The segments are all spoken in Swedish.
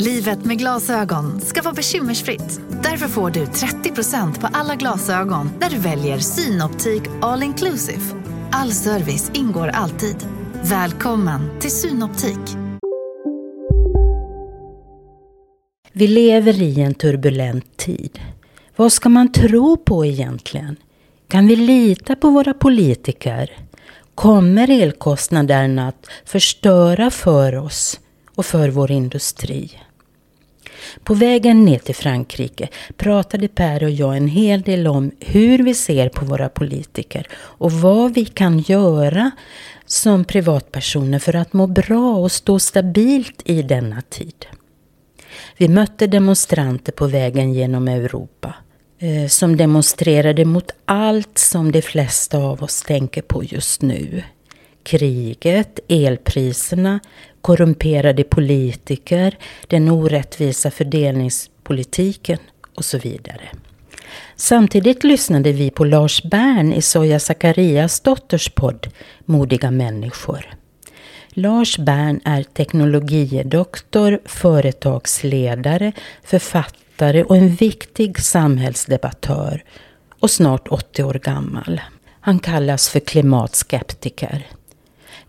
Livet med glasögon ska vara bekymmersfritt. Därför får du 30% på alla glasögon när du väljer Synoptik All Inclusive. All service ingår alltid. Välkommen till Synoptik. Vi lever i en turbulent tid. Vad ska man tro på egentligen? Kan vi lita på våra politiker? Kommer elkostnaderna att förstöra för oss och för vår industri? På vägen ner till Frankrike pratade Per och jag en hel del om hur vi ser på våra politiker och vad vi kan göra som privatpersoner för att må bra och stå stabilt i denna tid. Vi mötte demonstranter på vägen genom Europa eh, som demonstrerade mot allt som de flesta av oss tänker på just nu. Kriget, elpriserna, korrumperade politiker, den orättvisa fördelningspolitiken och så vidare. Samtidigt lyssnade vi på Lars Bern i Soja Sakarias dotters podd Modiga människor. Lars Bern är teknologiedoktor, företagsledare, författare och en viktig samhällsdebattör och snart 80 år gammal. Han kallas för klimatskeptiker.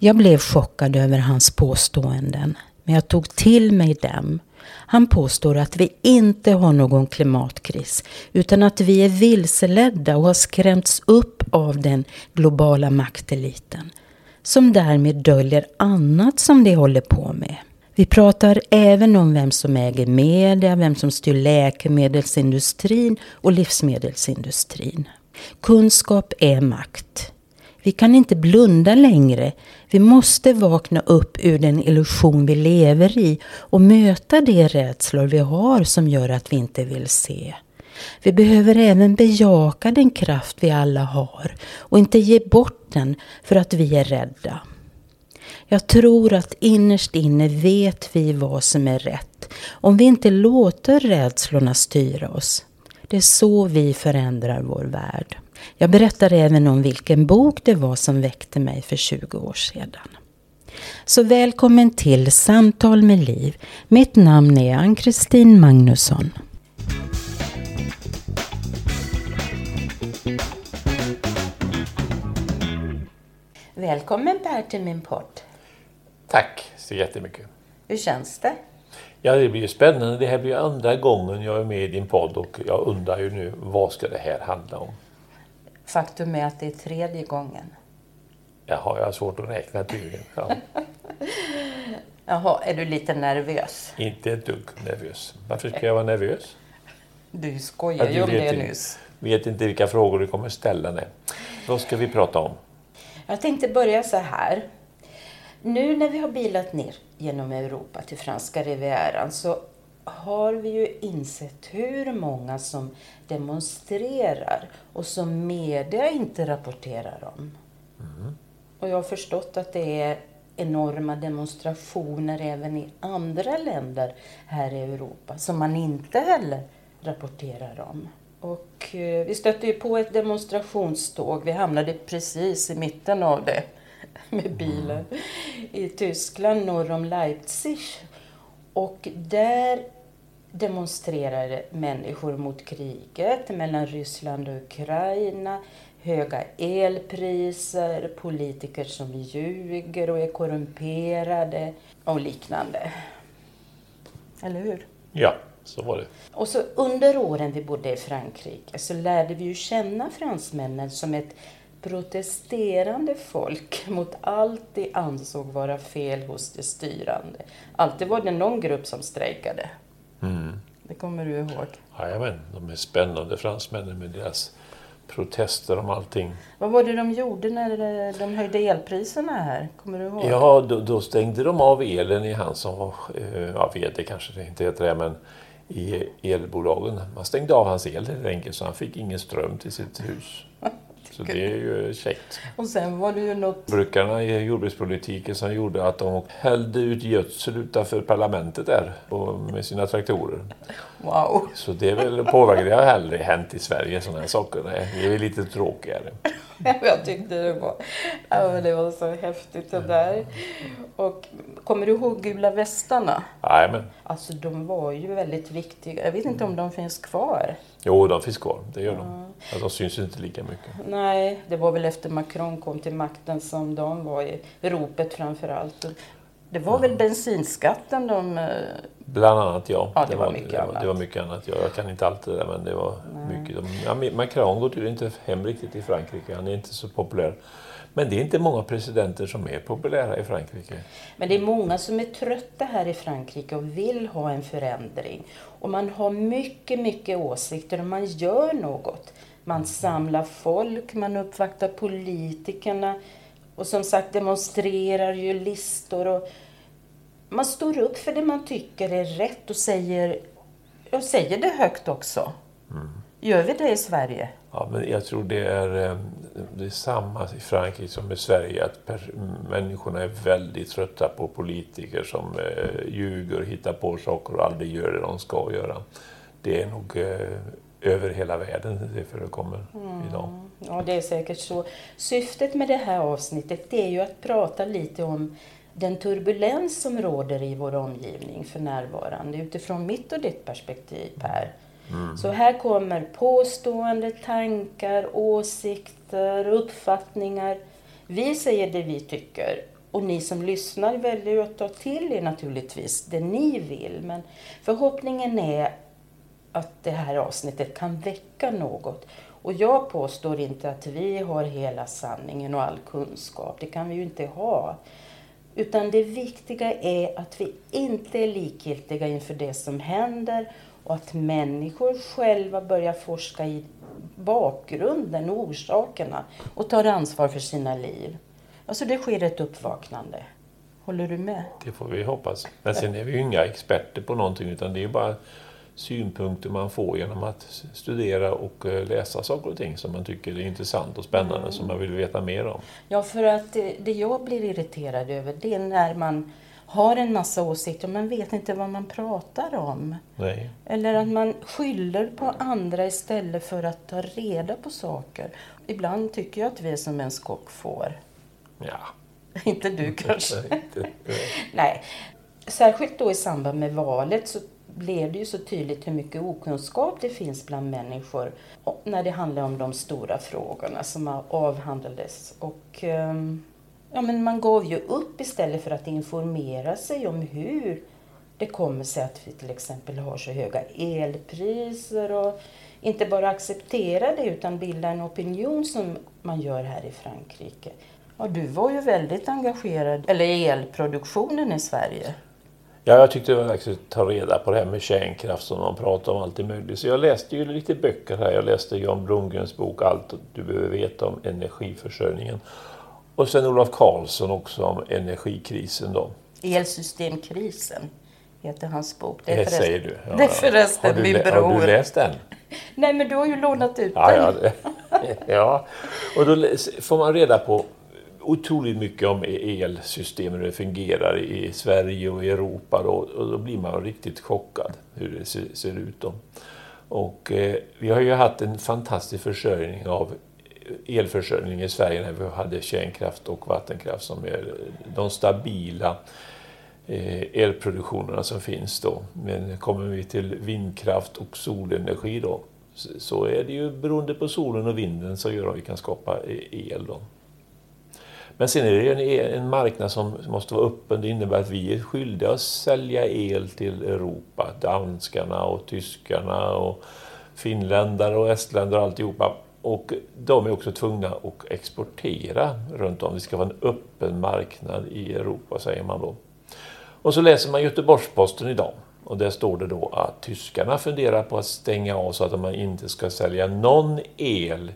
Jag blev chockad över hans påståenden, men jag tog till mig dem. Han påstår att vi inte har någon klimatkris, utan att vi är vilseledda och har skrämts upp av den globala makteliten, som därmed döljer annat som de håller på med. Vi pratar även om vem som äger media, vem som styr läkemedelsindustrin och livsmedelsindustrin. Kunskap är makt. Vi kan inte blunda längre. Vi måste vakna upp ur den illusion vi lever i och möta de rädslor vi har som gör att vi inte vill se. Vi behöver även bejaka den kraft vi alla har och inte ge bort den för att vi är rädda. Jag tror att innerst inne vet vi vad som är rätt om vi inte låter rädslorna styra oss. Det är så vi förändrar vår värld. Jag berättar även om vilken bok det var som väckte mig för 20 år sedan. Så välkommen till Samtal med Liv. Mitt namn är Ann-Kristin Magnusson. Välkommen Per till min podd. Tack så jättemycket. Hur känns det? Ja, det blir ju spännande. Det här blir andra gången jag är med i din podd och jag undrar ju nu vad ska det här handla om? Faktum är att det är tredje gången. Jaha, jag har svårt att räkna tydligen. Ja. Jaha, är du lite nervös? Inte ett dugg nervös. Varför ska jag vara nervös? Du skojade ju om det nyss. vet inte vilka frågor du kommer ställa. Nej. Vad ska vi prata om? Jag tänkte börja så här. Nu när vi har bilat ner genom Europa till franska rivieran så har vi ju insett hur många som demonstrerar och som media inte rapporterar om. Mm. Och jag har förstått att det är enorma demonstrationer även i andra länder här i Europa som man inte heller rapporterar om. Och eh, vi stötte ju på ett demonstrationståg. Vi hamnade precis i mitten av det med bilen mm. i Tyskland norr om Leipzig. Och där demonstrerade människor mot kriget mellan Ryssland och Ukraina, höga elpriser, politiker som ljuger och är korrumperade och liknande. Eller hur? Ja, så var det. Och så under åren vi bodde i Frankrike så lärde vi ju känna fransmännen som ett protesterande folk mot allt de ansåg vara fel hos de styrande. Alltid var det någon grupp som strejkade. Mm. Det kommer du ihåg? Jajamän, de är spännande fransmännen med deras protester om allting. Vad var det de gjorde när de höjde elpriserna här? Kommer du ihåg? Ja, då, då stängde de av elen i han som var, eh, ja VD kanske det inte heter det, men i elbolagen. Man stängde av hans el helt enkelt så han fick ingen ström till sitt hus. Så det är ju käckt. Och sen var det ju något... Brukarna i jordbrukspolitiken som gjorde att de hällde ut gödsel utanför parlamentet där med sina traktorer. Wow! Så det är väl påverkat. Det har aldrig hänt i Sverige sådana här saker. Det är lite tråkigare. Jag tyckte det var, ja, det var så häftigt det där. Och kommer du ihåg gula västarna? Jajamän. Alltså de var ju väldigt viktiga. Jag vet inte om de finns kvar. Jo, de finns kvar. Det gör de. Ja. De syns inte lika mycket. Nej, det var väl efter Macron kom till makten som de var i ropet framför allt. Det var väl bensinskatten de... eh, Bland annat ja. Ja, det var mycket det var, annat. Det var mycket annat. Ja, jag kan inte allt det där men det var mycket. De, ja, Macron går tydligen inte hem riktigt i Frankrike. Han är inte så populär. Men det är inte många presidenter som är populära i Frankrike. Men det är många som är trötta här i Frankrike och vill ha en förändring. Och man har mycket, mycket åsikter och man gör något. Man samlar folk, man uppvaktar politikerna och som sagt demonstrerar ju listor. Och man står upp för det man tycker är rätt och säger, och säger det högt också. Gör vi det i Sverige? Ja, men jag tror det är, eh, det är samma i Frankrike som i Sverige. Att människorna är väldigt trötta på politiker som eh, ljuger, hittar på saker och aldrig gör det de ska göra. Det är nog eh, över hela världen det förekommer idag. Ja, det är säkert så. Syftet med det här avsnittet det är ju att prata lite om den turbulens som råder i vår omgivning för närvarande utifrån mitt och ditt perspektiv, Per. Så här kommer påstående, tankar, åsikter, uppfattningar. Vi säger det vi tycker och ni som lyssnar väljer ju att ta till er naturligtvis det ni vill. Men förhoppningen är att det här avsnittet kan väcka något. Och jag påstår inte att vi har hela sanningen och all kunskap. Det kan vi ju inte ha. Utan det viktiga är att vi inte är likgiltiga inför det som händer och att människor själva börjar forska i bakgrunden och orsakerna och tar ansvar för sina liv. Alltså det sker ett uppvaknande. Håller du med? Det får vi hoppas. Men sen är vi ju inga experter på någonting utan det är bara synpunkter man får genom att studera och eh, läsa saker och ting som man tycker är intressant och spännande som man vill veta mer om. Ja, för att det, det jag blir irriterad över det är när man har en massa åsikter och man vet inte vad man pratar om. Nej. Eller att man skyller på andra istället för att ta reda på saker. Ibland tycker jag att vi är som en skockfår. Ja. inte du kanske? Inte- Nej. Särskilt då i samband med valet så blev det ju så tydligt hur mycket okunskap det finns bland människor när det handlar om de stora frågorna som avhandlades. Och, ehm, ja, men man gav ju upp istället för att informera sig om hur det kommer sig att vi till exempel har så höga elpriser och inte bara acceptera det utan bilda en opinion som man gör här i Frankrike. Ja, du var ju väldigt engagerad eller i elproduktionen i Sverige. Ja, jag tyckte det var dags att ta reda på det här med kärnkraft som man pratar om allt möjligt. Så jag läste ju lite böcker här. Jag läste Jan Blomgrens bok Allt du behöver veta om energiförsörjningen. Och sen Olof Karlsson också om energikrisen då. Elsystemkrisen heter hans bok. Det, förresten- säger du. Ja, det är förresten du, min bror. Har du läst den? Nej, men du har ju lånat ut Ja, den. ja, det- ja. Och då får man reda på otroligt mycket om elsystemet, hur det fungerar i Sverige och i Europa. Då, och då blir man riktigt chockad hur det ser, ser ut. Då. Och, eh, vi har ju haft en fantastisk försörjning av elförsörjning i Sverige när vi hade kärnkraft och vattenkraft som är de stabila eh, elproduktionerna som finns då. Men kommer vi till vindkraft och solenergi då så- är det ju beroende på solen och vinden som gör att vi kan skapa eh, el. Då. Men sen är det ju en, en marknad som måste vara öppen. Det innebär att vi är skyldiga att sälja el till Europa. Danskarna och tyskarna och finländare och estländare och alltihopa. Och de är också tvungna att exportera runt om. Det ska vara en öppen marknad i Europa, säger man då. Och så läser man Göteborgs-Posten idag. Och där står det då att tyskarna funderar på att stänga av så att man inte ska sälja någon el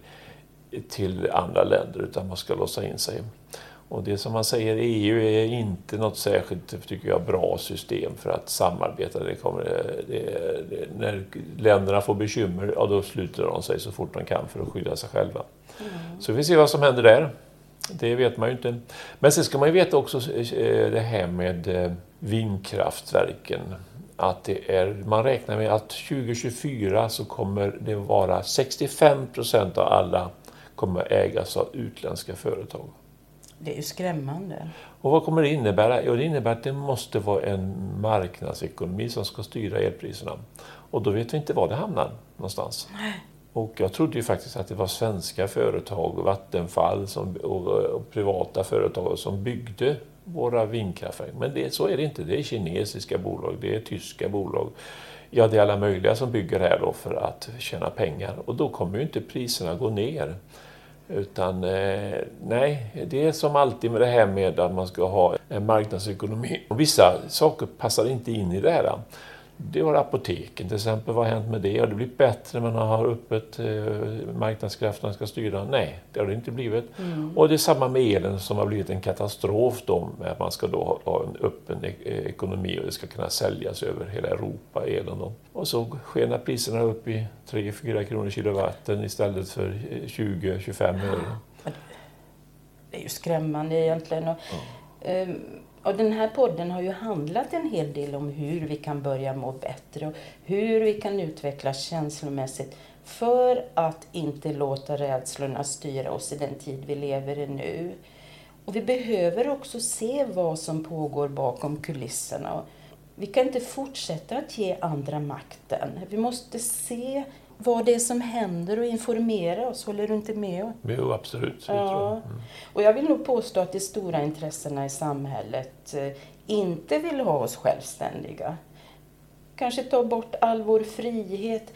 till andra länder utan man ska låsa in sig. Och det som man säger, EU är inte något särskilt, tycker jag, bra system för att samarbeta. Det kommer, det, det, när länderna får bekymmer, ja, då sluter de sig så fort de kan för att skydda sig själva. Mm. Så vi får se vad som händer där. Det vet man ju inte. Men sen ska man ju veta också eh, det här med eh, vindkraftverken. Att det är, man räknar med att 2024 så kommer det vara 65 procent av alla kommer ägas av utländska företag. Det är ju skrämmande. Och vad kommer det innebära? Jo, det innebär att det måste vara en marknadsekonomi som ska styra elpriserna. Och då vet vi inte var det hamnar någonstans. Och jag trodde ju faktiskt att det var svenska företag, Vattenfall som, och, och privata företag som byggde våra vindkraftverk. Men det, så är det inte. Det är kinesiska bolag, det är tyska bolag. Ja, det är alla möjliga som bygger här då för att tjäna pengar. Och då kommer ju inte priserna gå ner. Utan eh, nej, det är som alltid med det här med att man ska ha en marknadsekonomi. Och vissa saker passar inte in i det här. Det har apoteken till exempel. Vad har hänt med det? Har det blivit bättre när man har öppet? Eh, marknadskrafterna ska styra? Nej, det har det inte blivit. Mm. Och det är samma med elen som har blivit en katastrof då. Med att man ska då ha en öppen e-, ekonomi och det ska kunna säljas över hela Europa, elen då. Och så skenar priserna upp i 3-4 kronor kilowatten istället för 20-25 öre. Det är ju skrämmande egentligen. Och, mm. Och den här podden har ju handlat en hel del om hur vi kan börja må bättre och hur vi kan utvecklas känslomässigt för att inte låta rädslorna styra oss i den tid vi lever i nu. Och vi behöver också se vad som pågår bakom kulisserna. Vi kan inte fortsätta att ge andra makten. Vi måste se vad det är som händer och informera oss. Håller du inte med? Jo, absolut. Ja. Mm. Och jag vill nog påstå att de stora intressena i samhället eh, inte vill ha oss självständiga. Kanske ta bort all vår frihet,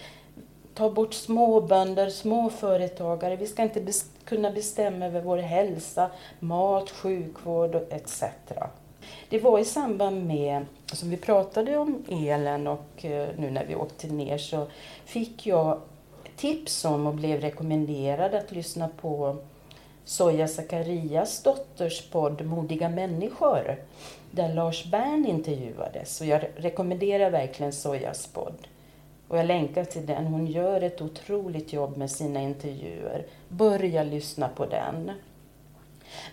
ta bort småbönder, småföretagare. Vi ska inte bes kunna bestämma över vår hälsa, mat, sjukvård etc. Det var i samband med, som vi pratade om elen och eh, nu när vi åkte ner så fick jag tips om och blev rekommenderad att lyssna på Soja Zakarias dotters podd Modiga människor där Lars Bern intervjuades. Och jag rekommenderar verkligen Sojas podd. Och jag länkar till den. Hon gör ett otroligt jobb med sina intervjuer. Börja lyssna på den.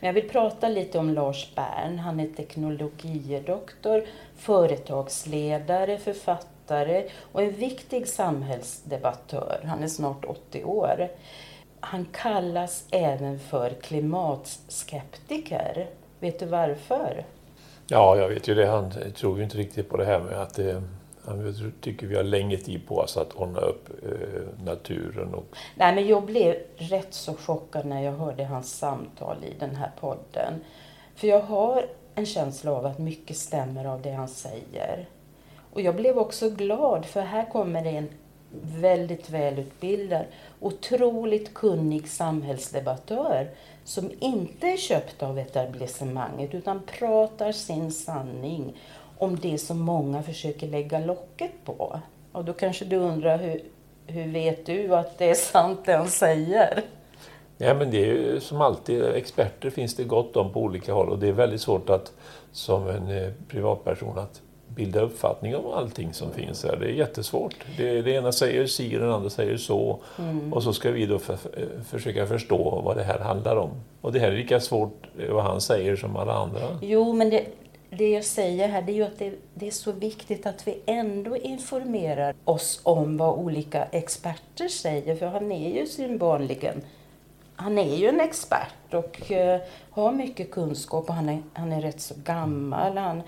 Men jag vill prata lite om Lars Bern. Han är teknologidoktor, företagsledare, författare och en viktig samhällsdebattör. Han är snart 80 år. Han kallas även för klimatskeptiker. Vet du varför? Ja, jag vet ju det. Han tror ju inte riktigt på det här med att det jag tycker vi har länge tid på oss att ordna upp eh, naturen. Och... Nej, men jag blev rätt så chockad när jag hörde hans samtal i den här podden. För jag har en känsla av att mycket stämmer av det han säger. Och jag blev också glad för här kommer det en väldigt välutbildad, otroligt kunnig samhällsdebattör som inte är köpt av etablissemanget utan pratar sin sanning om det som många försöker lägga locket på. Och då kanske du undrar, hur, hur vet du att det är sant det han säger? Ja, men det är ju som alltid, experter finns det gott om på olika håll och det är väldigt svårt att som en eh, privatperson att bilda uppfattning om allting som finns här. Det är jättesvårt. Det, det ena säger si och den andra säger så. Mm. Och så ska vi då för, eh, försöka förstå vad det här handlar om. Och det här är lika svårt eh, vad han säger som alla andra. Jo, men det, det jag säger här det är ju att det, det, är så viktigt att vi ändå informerar oss om vad olika experter säger. För han är ju synbarligen han är ju en expert och uh, har mycket kunskap och han är, han är rätt så gammal. Han,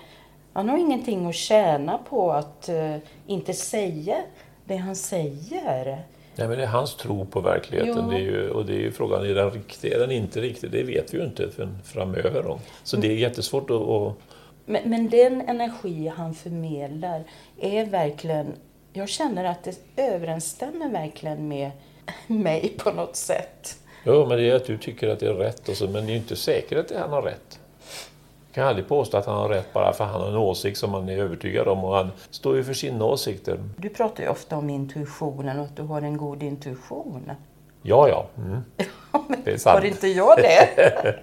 han har ingenting att tjäna på att uh, inte säga det han säger. Nej, men det är hans tro på verkligheten. Det är ju, och det är ju frågan, är den riktig? Är den inte riktig? Det vet vi ju inte förrän framöver. Då. Så det är jättesvårt att, att men, men den energi han förmedlar är verkligen... Jag känner att det överensstämmer verkligen med mig på något sätt. Jo, men det är att du tycker att det är rätt, och så, men det är ju inte säkert att han har rätt. Jag kan aldrig påstå att han har rätt bara för att han har en åsikt som han är övertygad om och han står ju för sina åsikter. Du pratar ju ofta om intuitionen och att du har en god intuition. Ja, ja. Mm. Det är sant. Har inte jag det?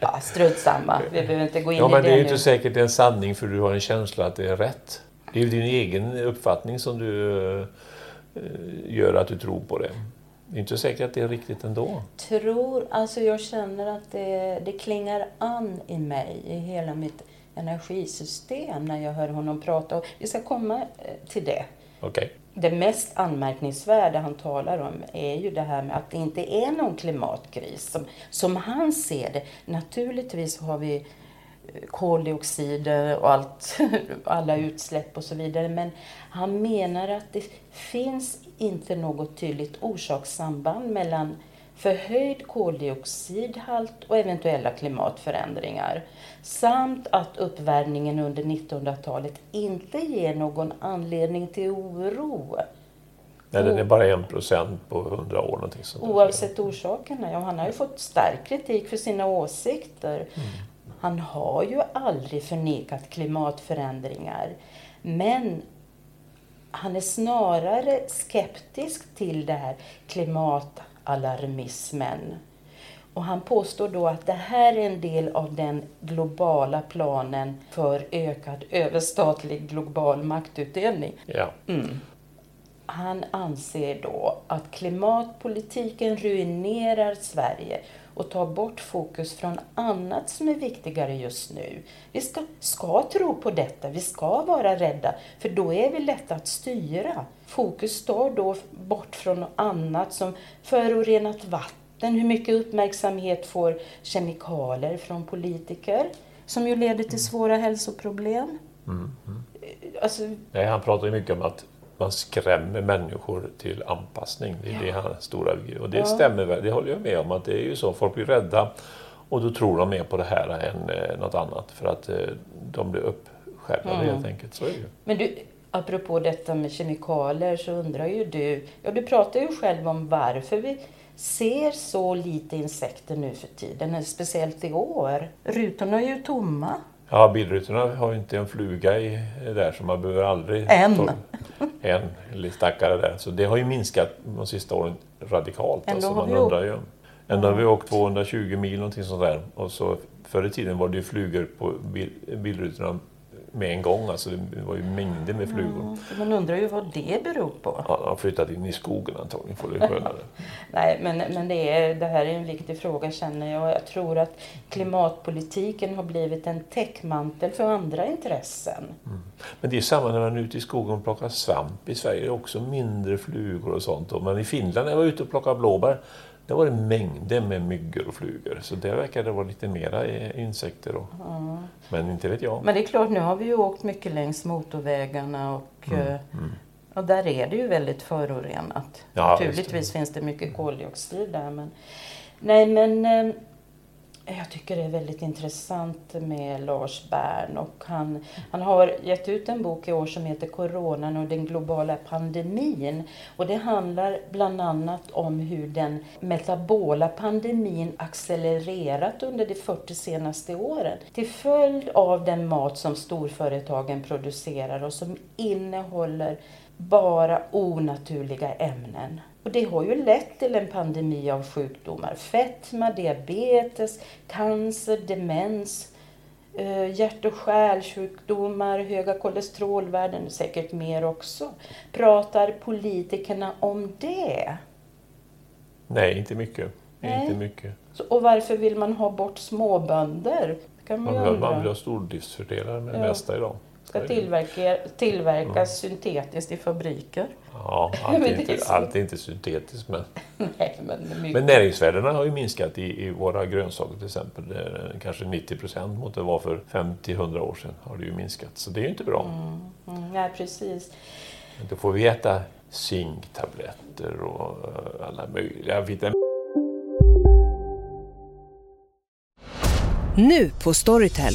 ja, strunt samma. Vi behöver inte gå in Ja, i men det är ju inte säkert det en sanning för du har en känsla att det är rätt. Det är ju din egen uppfattning som du eh, gör att du tror på det. Det är inte säkert att det är riktigt ändå. tror, alltså jag känner att det, det klingar an i mig, i hela mitt energisystem när jag hör honom prata. Vi ska komma eh, till det. Okej. Det mest anmärkningsvärda han talar om är ju det här med att det inte är någon klimatkris som, som han ser det. Naturligtvis har vi eh, koldioxider och allt, alla utsläpp och så vidare. Men han menar att det finns inte något tydligt orsakssamband mellan förhöjd koldioxidhalt och eventuella klimatförändringar. Samt att uppvärmningen under 1900-talet inte ger någon anledning till oro. Nej, den är bara en procent på hundra år. Någonting sånt. Oavsett orsakerna. Ja, han har ju fått stark kritik för sina åsikter. Han har ju aldrig förnekat klimatförändringar. Men han är snarare skeptisk till det här klimatalarmismen. Och han påstår då att det här är en del av den globala planen för ökad överstatlig global maktutdelning. Ja. Han anser då att klimatpolitiken ruinerar Sverige och tar bort fokus från annat som är viktigare just nu. Vi ska, ska tro på detta, vi ska vara rädda, för då är vi lätta att styra. Fokus står då bort från annat som förorenat vatten, hur mycket uppmärksamhet får kemikalier från politiker, som ju leder till svåra hälsoproblem. Alltså, Nej, han pratar ju mycket om att man skrämmer människor till anpassning. Det är det hans stora Och det stämmer väl, det håller jag med om. att Det är ju så, folk blir rädda och då tror de mer på det här än eh, något annat. För att eh, de blir uppskärrade helt enkelt. Så är det ju. Men du, apropå detta med kemikalier så undrar ju du, ja du pratar ju själv om varför vi ser så lite insekter nu för tiden, speciellt i år. Rutorna är ju tomma. Ja, bilrutorna har ju inte en fluga i, där så man behöver aldrig... En. En, lite stackare där. Så det har ju minskat de sista åren radikalt. Ändå alltså, man undrar ju. Ändå har vi åkt 220 mil någonting sånt där. Och så förr i tiden var det ju flugor på bil, bilrutorna med en gång. Alltså det var ju mängder med flugor. Man undrar ju vad det beror på. Ja, de har flyttat in i skogen antagligen, får det skönare. Nej, men, men det, är, det här är en viktig fråga känner jag. Jag tror att klimatpolitiken har blivit en täckmantel för andra intressen. Men det är samma när man är ute i skogen och plockar svamp. I Sverige är det också mindre flugor och sånt. Men i Finland när jag var ute och plockade blåbär, där var det mängder med myggor och flugor. Så där verkar det vara lite mera eh, insekter. Då. Men inte vet jag. Men det är klart, nu har vi ju åkt mycket längs motorvägarna och, Mm, eh, och där är det ju väldigt förorenat. Ja, Naturligtvis finns det mycket koldioxid där. Men, nej, men eh, jag tycker det är väldigt intressant med Lars Bern. Och han, han har gett ut en bok i år som heter Coronan och den globala pandemin. Och det handlar bland annat om hur den metabola pandemin accelererat under de 40 senaste åren. Till följd av den mat som storföretagen producerar och som innehåller bara onaturliga ämnen. Och det har ju lett till en pandemi av sjukdomar. Fetma, diabetes, cancer, demens, eh, hjärt och kärlsjukdomar, höga kolesterolvärden och säkert mer också. Pratar politikerna om det? Nej, inte mycket. Nej. Inte mycket. Så, och varför vill man ha bort småbönder? Kan man Man man vill ha stordriftsfördelar med det Ja. mesta idag. Ska tillverka, tillverkas syntetiskt i fabriker. Ja, allt är, inte, så. allt är inte syntetiskt. Men, Nej, men mycket. men näringsvärdena har ju minskat i, i våra grönsaker till exempel. Det är Kanske 90 procent mot det var för 50-100 år sedan. har det ju minskat. Så det är ju inte bra. Mm, nej, precis. Då får vi äta zinktabletter och eh, alla möjliga vitaminer. Nu på Storytel.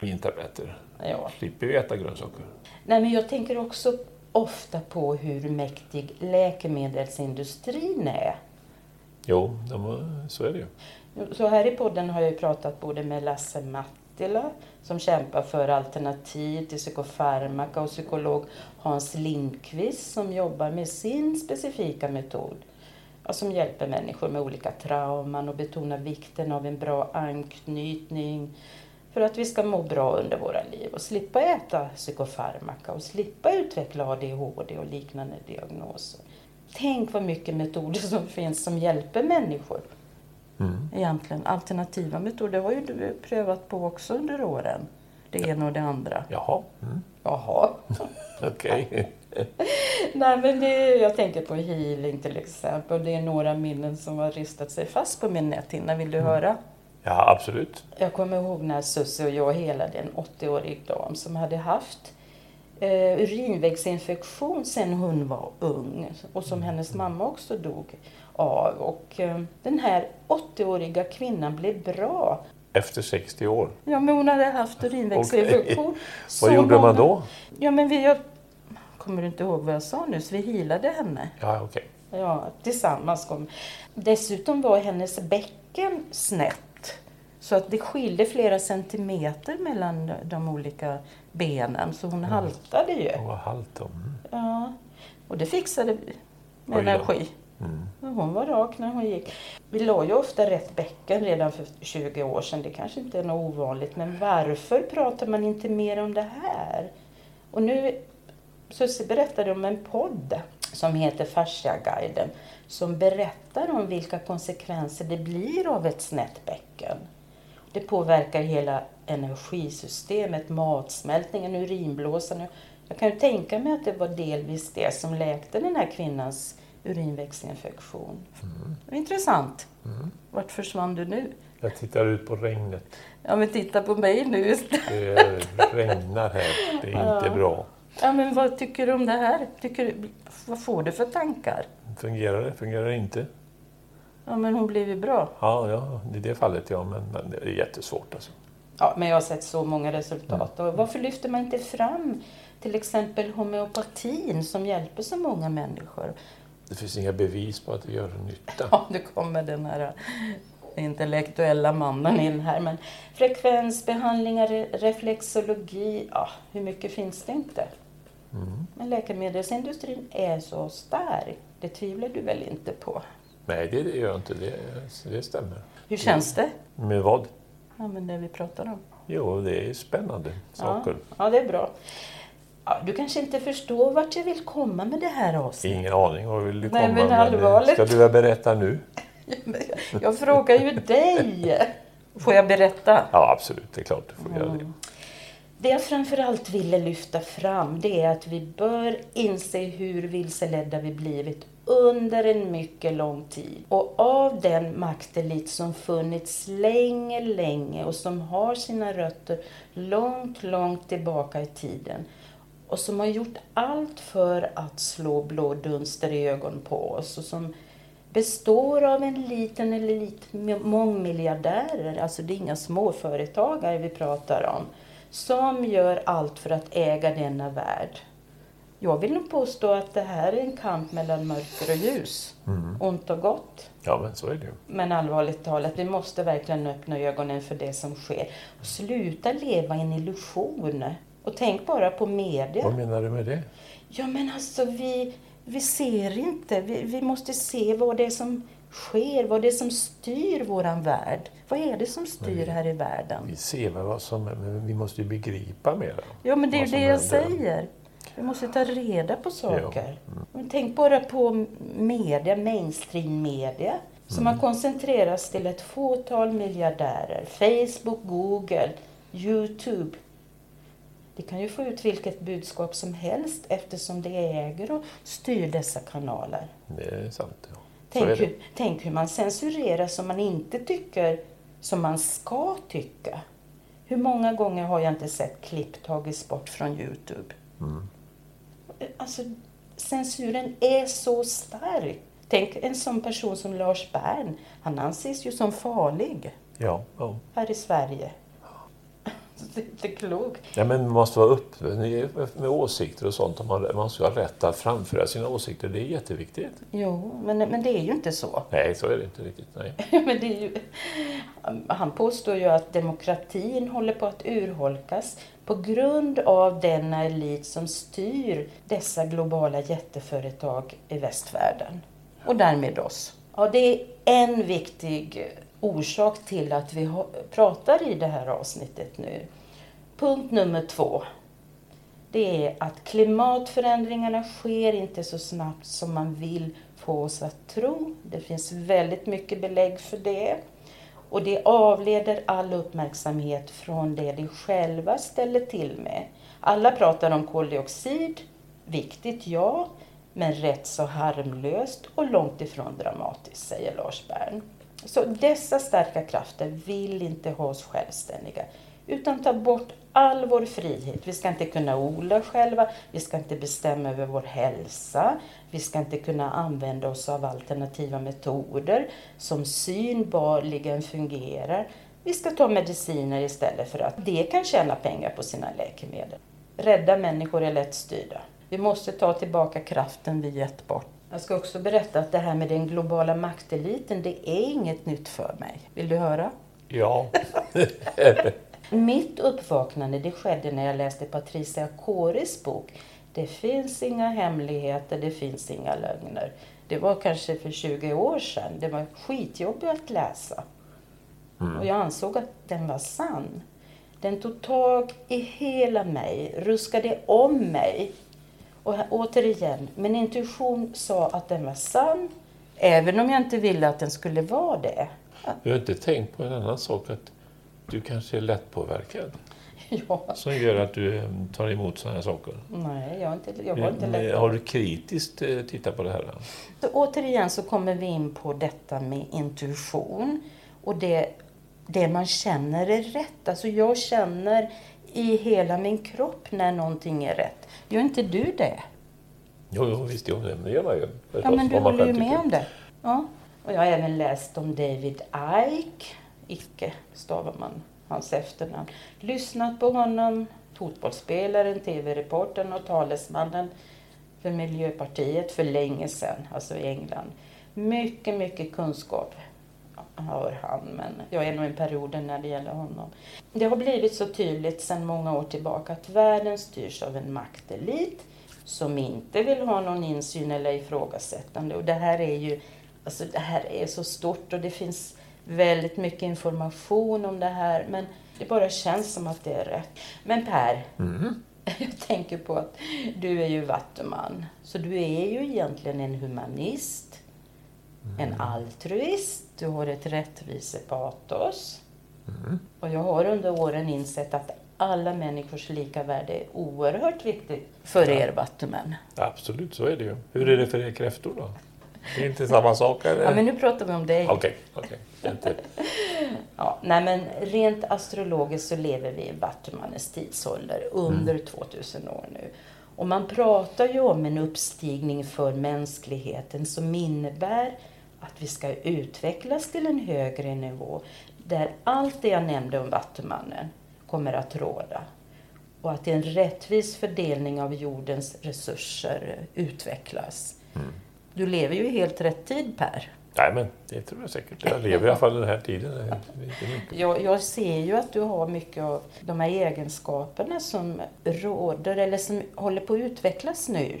Vintabletter. Ja. Slipper vi äta grönsaker. Nej, men jag tänker också ofta på hur mäktig läkemedelsindustrin är. Jo, de, så är det ju. Så här i podden har jag ju pratat både med Lasse Mattila som kämpar för alternativ till psykofarmaka och psykolog Hans Lindqvist som jobbar med sin specifika metod som hjälper människor med olika trauman och betonar vikten av en bra anknytning för att vi ska må bra under våra liv och slippa äta psykofarmaka och slippa utveckla ADHD och liknande diagnoser. Tänk vad mycket metoder som finns som hjälper människor egentligen. Alternativa metoder har ju du prövat på också under åren. Det ena och det andra. Jaha, mm. Jaha. okej. Nej, men det, jag tänker på healing till exempel. Det är några minnen som har ristat sig fast på min näthinna. Vill du höra? Ja, absolut. Jag kommer ihåg när Susie och jag helade en 80-årig dam som hade haft eh, urinvägsinfektion sedan hon var ung och som hennes mamma också dog av. Och eh, den här 80-åriga kvinnan blev bra. Efter 60 år. Ja, men hon hade haft urinvägsinfektion. så Vad gjorde man många- då? Ja, men vi... Jag, kommer du inte ihåg vad jag sa nu? Så vi healade henne. Ja, okej. Ja, tillsammans kom. Dessutom var hennes bäcken snett. Så att det skilde flera centimeter mellan de- olika benen. Så hon haltade ju. Vad halt då. Mm. Ja. Och det fixade vi med Oj energi. Mm. Hon var rak när hon gick. Vi la ju ofta rätt bäcken redan för 20 år sedan. Det kanske inte är något ovanligt. Men varför pratar man inte mer om det här? Och nu, Susie berättade om en podd som heter Fasciaguiden. Som berättar om vilka konsekvenser det blir av ett snett bäcken. Det påverkar hela energisystemet, matsmältningen, urinblåsan. Jag kan ju tänka mig att det var delvis det som läkte den här kvinnans urinvägsinfektion. Det var Intressant. Vart försvann du nu? Jag tittar ut på regnet. Ja, men titta på mig nu. Det är- regnar här. Det är inte bra. Ja, men vad tycker du om det här? Tycker vad får du för tankar? Fungerar det? Fungerar det inte? Ja, men hon blev ju bra. Ja, ja, i det fallet ja, men, men det är jättesvårt alltså. Ja, men jag har sett så många resultat. Och varför lyfter man inte fram till exempel homeopatin som hjälper så många människor? Det finns inga bevis på att det gör nytta. Ja, nu kommer den här intellektuella mannen in här. Men frekvensbehandlingar, re- reflexologi, ja, hur mycket finns det inte? Men läkemedelsindustrin är så stark. Det tvivlar du väl inte på? Nej, det det gör jag inte. Det, det stämmer. Hur känns det? Med vad? Ja, men det vi pratar om. Jo, det är spännande saker. Ja, ja, det är bra. Ja, du kanske inte förstår vart jag vill komma med det här avsnittet. Ingen aning vad vill du Nej, komma men med. allvarligt. Ska du väl berätta nu? Jag frågar ju dig. Får jag berätta? Ja, absolut. Det är klart du får göra det. Det jag framförallt ville lyfta fram det är att vi bör inse hur vilseledda vi blivit under en mycket lång tid. Och av den maktelit som funnits länge, länge och som har sina rötter långt, långt tillbaka i tiden och som har gjort allt för att slå blå dunster i ögonen på oss och som består av en liten elit mångmiljardärer, alltså det är inga småföretagare vi pratar om, som gör allt för att äga denna värld. Jag vill nog påstå att det här är en kamp mellan mörker och ljus, ont och gott. Ja, men så är det. Men allvarligt talat, vi måste verkligen öppna ögonen för det som sker och sluta leva i en illusion. Och tänk bara på media. Vad menar du med det? Ja, men alltså vi, vi ser inte. Vi, vi måste se vad det är som sker, vad det är som styr våran värld. Vad är det som styr här i världen? Vi ser väl vad som vi måste ju begripa mer. Ja, men det är ju det jag händer. säger. Vi måste ta reda på saker. Mm. Men tänk bara på media, mainstream media, som har koncentrerats till ett fåtal miljardärer. Facebook, Google, Youtube. De kan ju få ut vilket budskap som helst eftersom de äger och styr dessa kanaler. Det är sant. Ja. Tänk hur, tänk hur man censurerar som man inte tycker som man ska tycka. Hur många gånger har jag inte sett klipp tagits bort från Youtube? Mm. Alltså, censuren är så stark. Tänk en sån person som Lars Bern. Han anses ju som farlig Ja, ja. här i Sverige. Det är inte klokt. ja, men man måste vara öppen med åsikter och sånt. Man, man ska ha rätt att framföra sina åsikter. Det är jätteviktigt. Jo, men, men det är ju inte så. Nej, så är det inte riktigt. Nej. Men det är ju, han påstår ju att demokratin håller på att urholkas på grund av denna elit som styr dessa globala jätteföretag i västvärlden. Och därmed oss. Ja, det är en viktig orsak till att vi pratar i det här avsnittet nu. Punkt nummer två. Det är att klimatförändringarna sker inte så snabbt som man vill få oss att tro. Det finns väldigt mycket belägg för det. Och det avleder all uppmärksamhet från det de själva ställer till med. Alla pratar om koldioxid. Viktigt, ja. Men rätt så harmlöst och långt ifrån dramatiskt, säger Lars Bern. Så dessa starka krafter vill inte ha oss självständiga utan ta bort all vår frihet. Vi ska inte kunna odla själva, vi ska inte bestämma över vår hälsa, vi ska inte kunna använda oss av alternativa metoder som synbarligen fungerar. Vi ska ta mediciner istället för att de kan tjäna pengar på sina läkemedel. Rädda människor är lätt styrda. Vi måste ta tillbaka kraften vi gett bort. Jag ska också berätta att det här med den globala makteliten, det är inget nytt för mig. Vill du höra? Ja. Mitt uppvaknande det skedde när jag läste Patricia Coris bok Det finns inga hemligheter, det finns inga lögner. Det var kanske för 20 år sedan. Det var skitjobbigt att läsa. Och jag ansåg att den var sann. Den tog tag i hela mig, ruskade om mig. Och här, återigen, min intuition sa att den var sann, även om jag inte ville att den skulle vara det. Du har inte tänkt på en annan sak? Att du kanske är lättpåverkad? Ja, Som gör att du eh, tar emot sådana här saker? nej, jag, inte, jag var inte lätt. Har du kritiskt eh, tittat på det här? Så återigen så kommer vi in på detta med intuition och det, det man känner är rätt. Alltså jag känner i hela min kropp när någonting är rätt. Gör inte du det? Jo, jo visst, jo, det gör man ju. förstås, Ja, men du håller ju med om det. Ja. Och jag har även läst om David Icke, Icke stavar man hans efternamn. Lyssnat på honom, fotbollsspelaren, tv-reportern och talesmannen för Miljöpartiet för länge sedan, alltså i England. Mycket, mycket kunskap har han, men jag är nog i perioden när det gäller honom. Det har blivit så tydligt sedan många år tillbaka att världen styrs av en maktelit som inte vill ha någon insyn eller ifrågasättande. Och det här är ju alltså det här är så stort och det finns väldigt mycket information om det här, men det bara känns som att det är rätt. Men Per, jag tänker på att du är ju vattuman, så du är ju egentligen en humanist, en altruist, du har ett rättvisepatos. Och jag har under åren insett att alla människors lika värde är oerhört viktigt för er vattumän. Absolut, så är det ju. Hur är det för er kräftor då? Det är inte samma sak? Eller? Ja, men nu pratar vi om dig. Okej, okej. Inte- Ja, nej, men rent astrologiskt så lever vi i Vattumannens tidsålder under 2000 år nu. Och man pratar ju om en uppstigning för mänskligheten som innebär att vi ska utvecklas till en högre nivå där allt det jag nämnde om Vattumannen kommer att råda. Och att en rättvis fördelning av jordens resurser utvecklas. Du lever ju i helt rätt tid, Per. Nej, men det tror jag säkert. Jag lever i alla fall den här tiden. Jag, jag ser ju att du har mycket av de här egenskaperna som råder eller som håller på att utvecklas nu.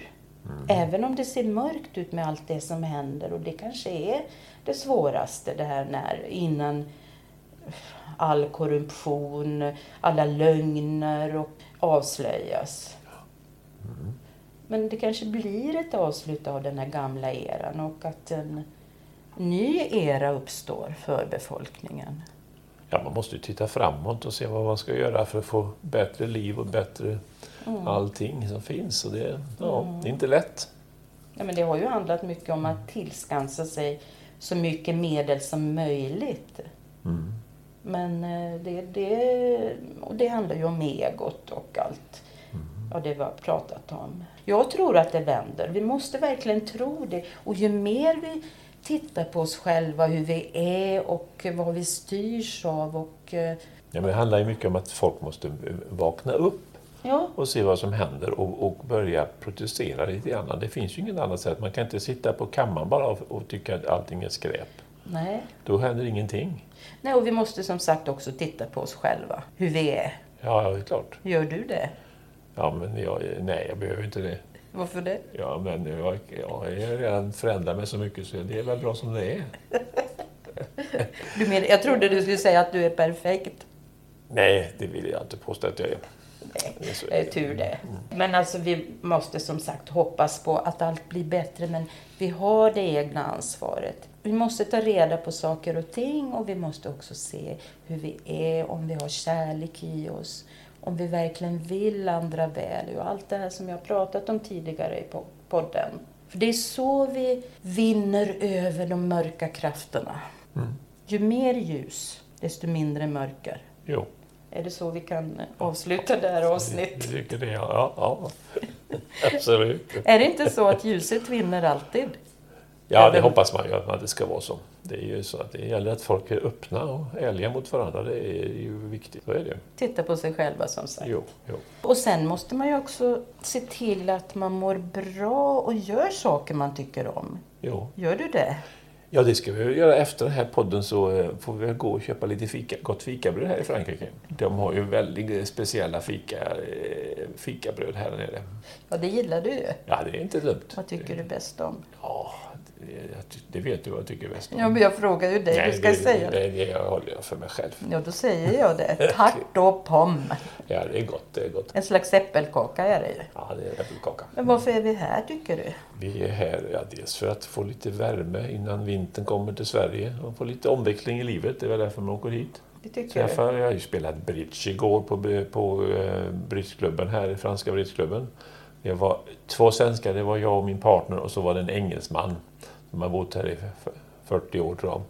Även om det ser mörkt ut med allt det som händer och det kanske är det svåraste det här när innan all korruption, alla lögner och avslöjas. Men det kanske blir ett avslut av den här gamla eran och att en ny era uppstår för befolkningen. Ja, man måste ju titta framåt och se vad man ska göra för att få bättre liv och bättre Mm. allting som finns. Och det, ja, det är inte lätt. Ja, men det har ju handlat mycket om att tillskansa sig så mycket medel som möjligt. Mm. Men eh, det, det, och det handlar ju om egot och allt ja, det vi har pratat om. Jag tror att det vänder. Vi måste verkligen tro det. Och ju mer vi tittar på oss själva, hur vi är och vad vi styrs av och eh, Ja, men det handlar ju mycket om att folk måste vakna upp ja, och se vad som händer och, och börja protestera lite grann. Det finns ju inget annat sätt. Man kan inte sitta på kammaren bara och, och tycka att allting är skräp. nej. Då händer ingenting. nej. Och vi måste som sagt också titta på oss själva, hur vi är. Ja, det är klart. Gör du det? Ja, men jag, nej, jag behöver inte det. Varför det? Ja, men jag, jag har redan förändrat mig så mycket så det är väl bra som det är. Du men, jag trodde du skulle säga att du är perfekt. Nej, det vill jag inte påstå att jag är. Det är är tur det. Men alltså vi måste som sagt hoppas på att allt blir bättre, men vi har det egna ansvaret. Vi måste ta reda på saker och ting och vi måste också se hur vi är, om vi har kärlek i oss, om vi verkligen vill andra väl och allt det här som jag pratat om tidigare i po- podden. För det är så vi vinner över de mörka krafterna. Ju mer ljus, desto mindre mörker. Jo, Är det så vi kan avsluta det här jag avsnittet? tycker det. Ja, ja. absolut. Är det inte så att ljuset vinner alltid? Ja, det hoppas man ju att det ska vara så. Det är ju så att det gäller att folk är öppna och ärliga mot varandra. Det är ju viktigt. Så är det. Titta på sig själva som sagt. Jo, jo. Och sen måste man ju också se till att man mår bra och gör saker man tycker om. jo. Gör du det? Ja, det ska vi göra efter den här podden så eh, får vi gå och köpa lite fika, gott fikabröd här i Frankrike. De har ju väldigt speciella fika, eh, fikabröd här nere. Ja, det gillar du ju. Ja, det är inte dumt. Vad tycker du bäst om? Ja, det, vet du vad jag tycker bäst om. Ja, men jag frågar ju dig. du ska det, säga. det, det, det håller jag för mig själv. Ja, då säger jag det. Tart och pomme. Ja, det är gott. Det är gott. En slags äppelkaka är det ju. Ja, det är äppelkaka. Men varför är vi här tycker du? Vi är här ja, dels för att få lite värme innan vintern kommer till Sverige och få lite omväxling i livet. Det är väl därför man åker hit. Det tycker du? Träffa, jag har ju spelat bridge igår på, på eh, bridgeklubben här, franska bridgeklubben. Det var två svenskar, det var jag och min partner och så var det en engelsman som har bott här i f- 40 år tror jag.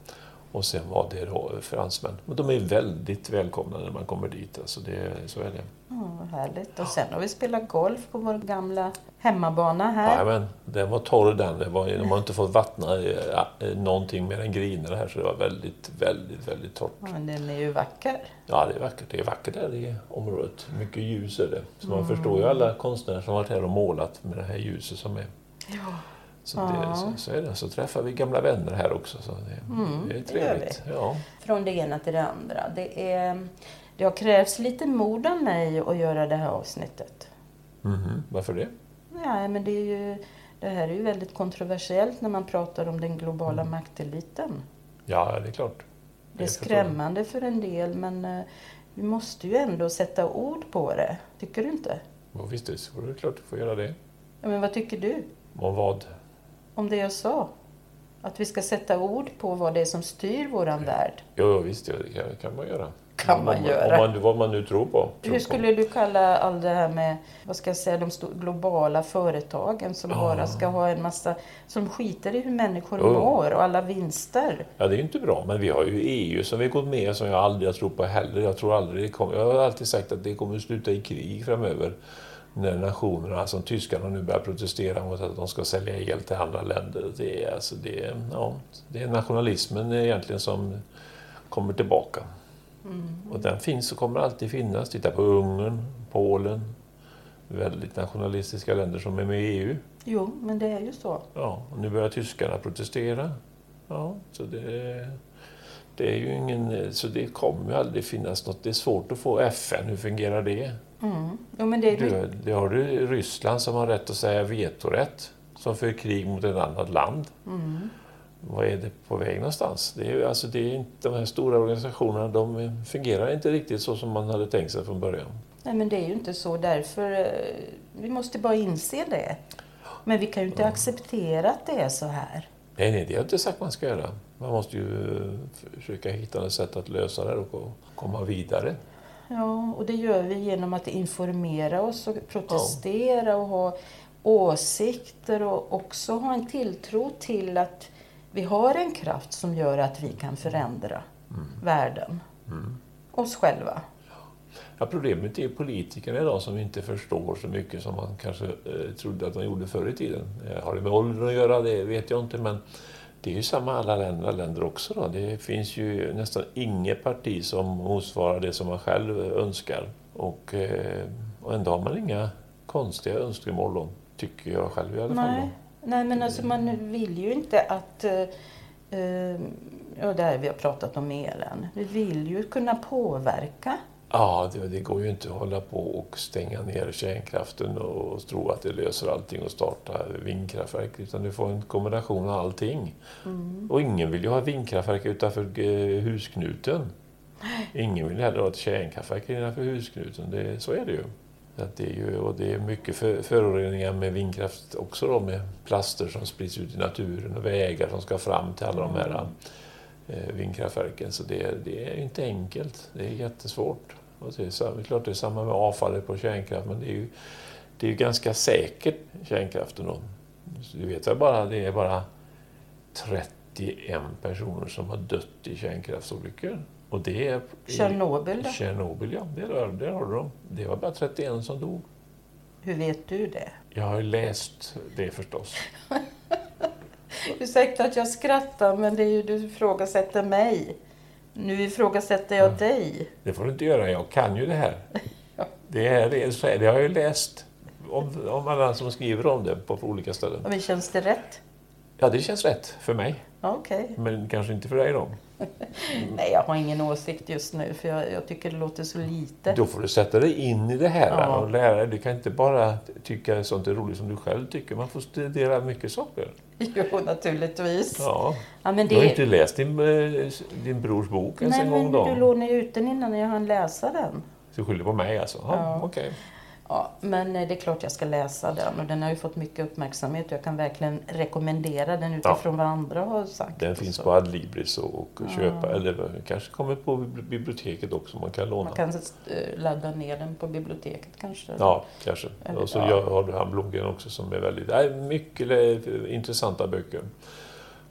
Och sen var det då fransmän. Och de är väldigt välkomna när man kommer dit. Alltså det, så är det. Ja, vad härligt. Och sen har vi spelat golf på vår gamla hemmabana här. Ja, men den var torr den. Det var, de har inte fått vattna eh, någonting mer än griner här så det var väldigt, väldigt, väldigt torrt. Ja, men den är ju vacker. Ja, det är vackert. Det är vackert här i området. Mycket ljus är det. Så man förstår ju alla konstnärer som varit här och målat med det här ljuset som är. Ja. Så, det, så, så är det. Så träffar vi gamla vänner här också. Så det, det är det gör trevligt. Ja. Från det ena till det andra. Det, är, det har krävts lite mod av mig att göra det här avsnittet. Mhm. Varför det? Nej, men det, är ju, det här är ju väldigt kontroversiellt när man pratar om den globala makteliten. Ja, det är klart. Det är skrämmande för en del, men eh, vi måste ju ändå sätta ord på det. Tycker du inte? Ja, visst, det är det är klart du får göra det. Ja, men vad tycker du Och vad? Om det jag sa? Att vi ska sätta ord på vad det är som styr våran värld. Jo, visst, det kan, man göra. Kan man om, göra. Om man, vad man nu tror på. Tror Hur på. skulle du kalla all det här med, vad ska jag säga, de globala företagen som bara ska ha en massa, som skiter i hur människor Jo. mår och alla vinster. Ja, det är ju inte bra, men vi har ju EU som vi gått med som jag aldrig har trott på heller. Jag tror aldrig det kommer. Jag har alltid sagt att det kommer att sluta i krig framöver. När nationerna, som tyskarna nu börjar protestera mot att de ska sälja el till andra länder. Det är, alltså, det är, ja, det är nationalismen egentligen som kommer tillbaka. Och den finns och kommer alltid finnas. Titta på Ungern, Polen. Väldigt nationalistiska länder som är med i EU. Jo, men det är ju så. Ja, och nu börjar tyskarna protestera. Ja, så det, det är ju ingen... Så det kommer ju aldrig finnas något. Det är svårt att få FN. Hur fungerar det? Mm. Jo, men det är Du, det har du Ryssland som har rätt att säga vetorätt. Som för krig mot ett annat land. Mm. Vad är det på väg någonstans? Det är, alltså, det är inte, de här stora organisationerna de fungerar inte riktigt så som man hade tänkt sig från början. Nej, men det är ju inte så. Därför, eh, vi måste bara inse det. Men vi kan ju inte acceptera att det är så här. Nej, nej, det har jag inte sagt man ska göra. Man måste ju försöka hitta ett sätt att lösa det och komma vidare. Ja, och det gör vi genom att informera oss och protestera och ha åsikter och också ha en tilltro till att vi har en kraft som gör att vi kan förändra mm. världen. Mm. Oss själva. Ja, problemet är politikerna idag som inte förstår så mycket som man kanske eh, trodde att de gjorde förr i tiden. Eh, har det med åldern att göra? Det vet jag inte. Men det är ju samma i alla länder, länder också. Då. Det finns ju nästan inget parti som motsvarar det som man själv önskar. Och, eh, och ändå har man inga konstiga önskemål, då, tycker jag själv i alla fall. Nej, Nej men alltså man vill ju inte att eh, eh, uh, och det här vi har pratat om elen. Vi vill ju kunna påverka Ja, det, det, går ju inte att hålla på och stänga ner kärnkraften och tro att det löser allting och starta vindkraftverk. Utan du får en kombination av allting. Mm. Och ingen vill ju ha vindkraftverk utanför eh, husknuten. Ingen vill heller ha ett kärnkraftverk innanför husknuten. Det, så är det ju. Att det är ju och det är mycket för, föroreningar med vindkraft också då, med plaster som sprids ut i naturen och vägar som ska fram till alla de här eh, vindkraftverken. Så det, det är inte enkelt. Det är jättesvårt. Och det, är det klart det är samma med avfallet på kärnkraft, men det är ju, det är ju ganska säkert, kärnkraften. Då. Du vet väl bara, det är bara 31 personer som har dött i kärnkraftsolyckor. Och det är... Tjernobyl då? Tjernobyl, ja. Där, där har du dem. Det var bara 31 som dog. Hur vet du det? Jag har läst det förstås. Ursäkta att jag skrattar, men det är ju du ifrågasätter mig. Nu ifrågasätter jag ja. dig. Det får du inte göra, jag kan ju det här. det, är, det har jag ju läst om, om alla som skriver om det på olika ställen. Men känns det rätt? Ja, det känns rätt för mig. Okay. Men kanske inte för dig då? Nej, jag har ingen åsikt just nu för jag, jag, tycker det låter så lite. Då får du sätta dig in i det här ja. och lära dig. Du kan inte bara tycka sånt är roligt som du själv tycker. Man får studera mycket saker. Jo, naturligtvis. Ja. ja men det... Du har inte läst din, eh, din brors bok ens Nej, en gång då? Nej, men du lånade ut den innan jag hann läsa den. Du skyller på mig alltså? Ja, ja. Okay. Ja, men eh, det är klart jag ska läsa den och den har ju fått mycket uppmärksamhet och jag kan verkligen rekommendera den utifrån ja. vad andra har sagt. Den finns på Adlibris och ja. köpa eller kanske kommer på biblioteket också man kan låna. Man kan eh, ladda ner den på biblioteket kanske? Ja, kanske. Eller, och så ja. har du han bloggen också som är väldigt, nej, mycket intressanta böcker.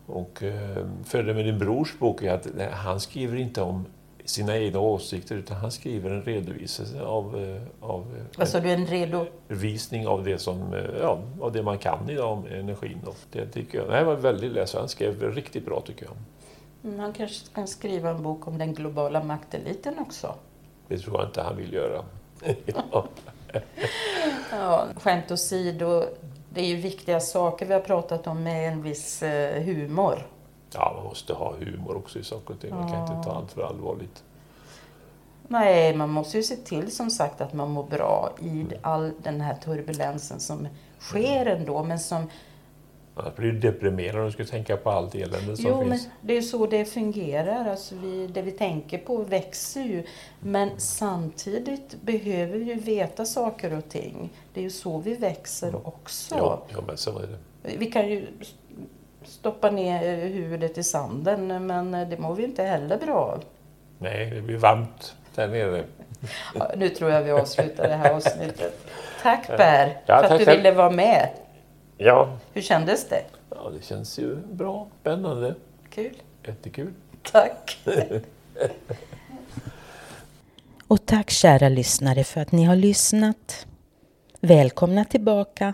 Och eh, fördelen med din brors bok är att han skriver inte om sina egna åsikter utan han skriver en redovisning av, eh, av Vad sa du, en redovisning av det, som, eh, ja, av det man kan idag om energin. Och det tycker jag, det var väldigt läsvärt. Han skrev riktigt bra tycker jag. Mm, han kanske kan skriva en bok om den globala makteliten också? Det tror jag inte han vill göra. ja. ja, skämt åsido, det är ju viktiga saker vi har pratat om med en viss eh, humor. Ja, man måste ha humor också i saker och ting. Man kan inte ta allt för allvarligt. Nej, man måste ju se till som sagt att man mår bra i mm. all den här turbulensen som sker ändå, men som Annars blir du deprimerad om du ska tänka på allt elände som jo, finns. Men det är så det fungerar. Alltså vi, det vi tänker på växer ju. Men samtidigt behöver vi ju veta saker och ting. Det är ju så vi växer mm. också. Ja, ja, men så är det. Vi kan ju stoppa ner huvudet i sanden, men det mår vi inte heller bra av. Nej, det blir varmt där nere. Ja, nu tror jag vi avslutar det här avsnittet. Tack Per, ja, för att du ville vara med. Ja. Hur kändes det? Ja, det känns ju bra, spännande. Kul. Jättekul. Tack. Och tack kära lyssnare för att ni har lyssnat. Välkomna tillbaka.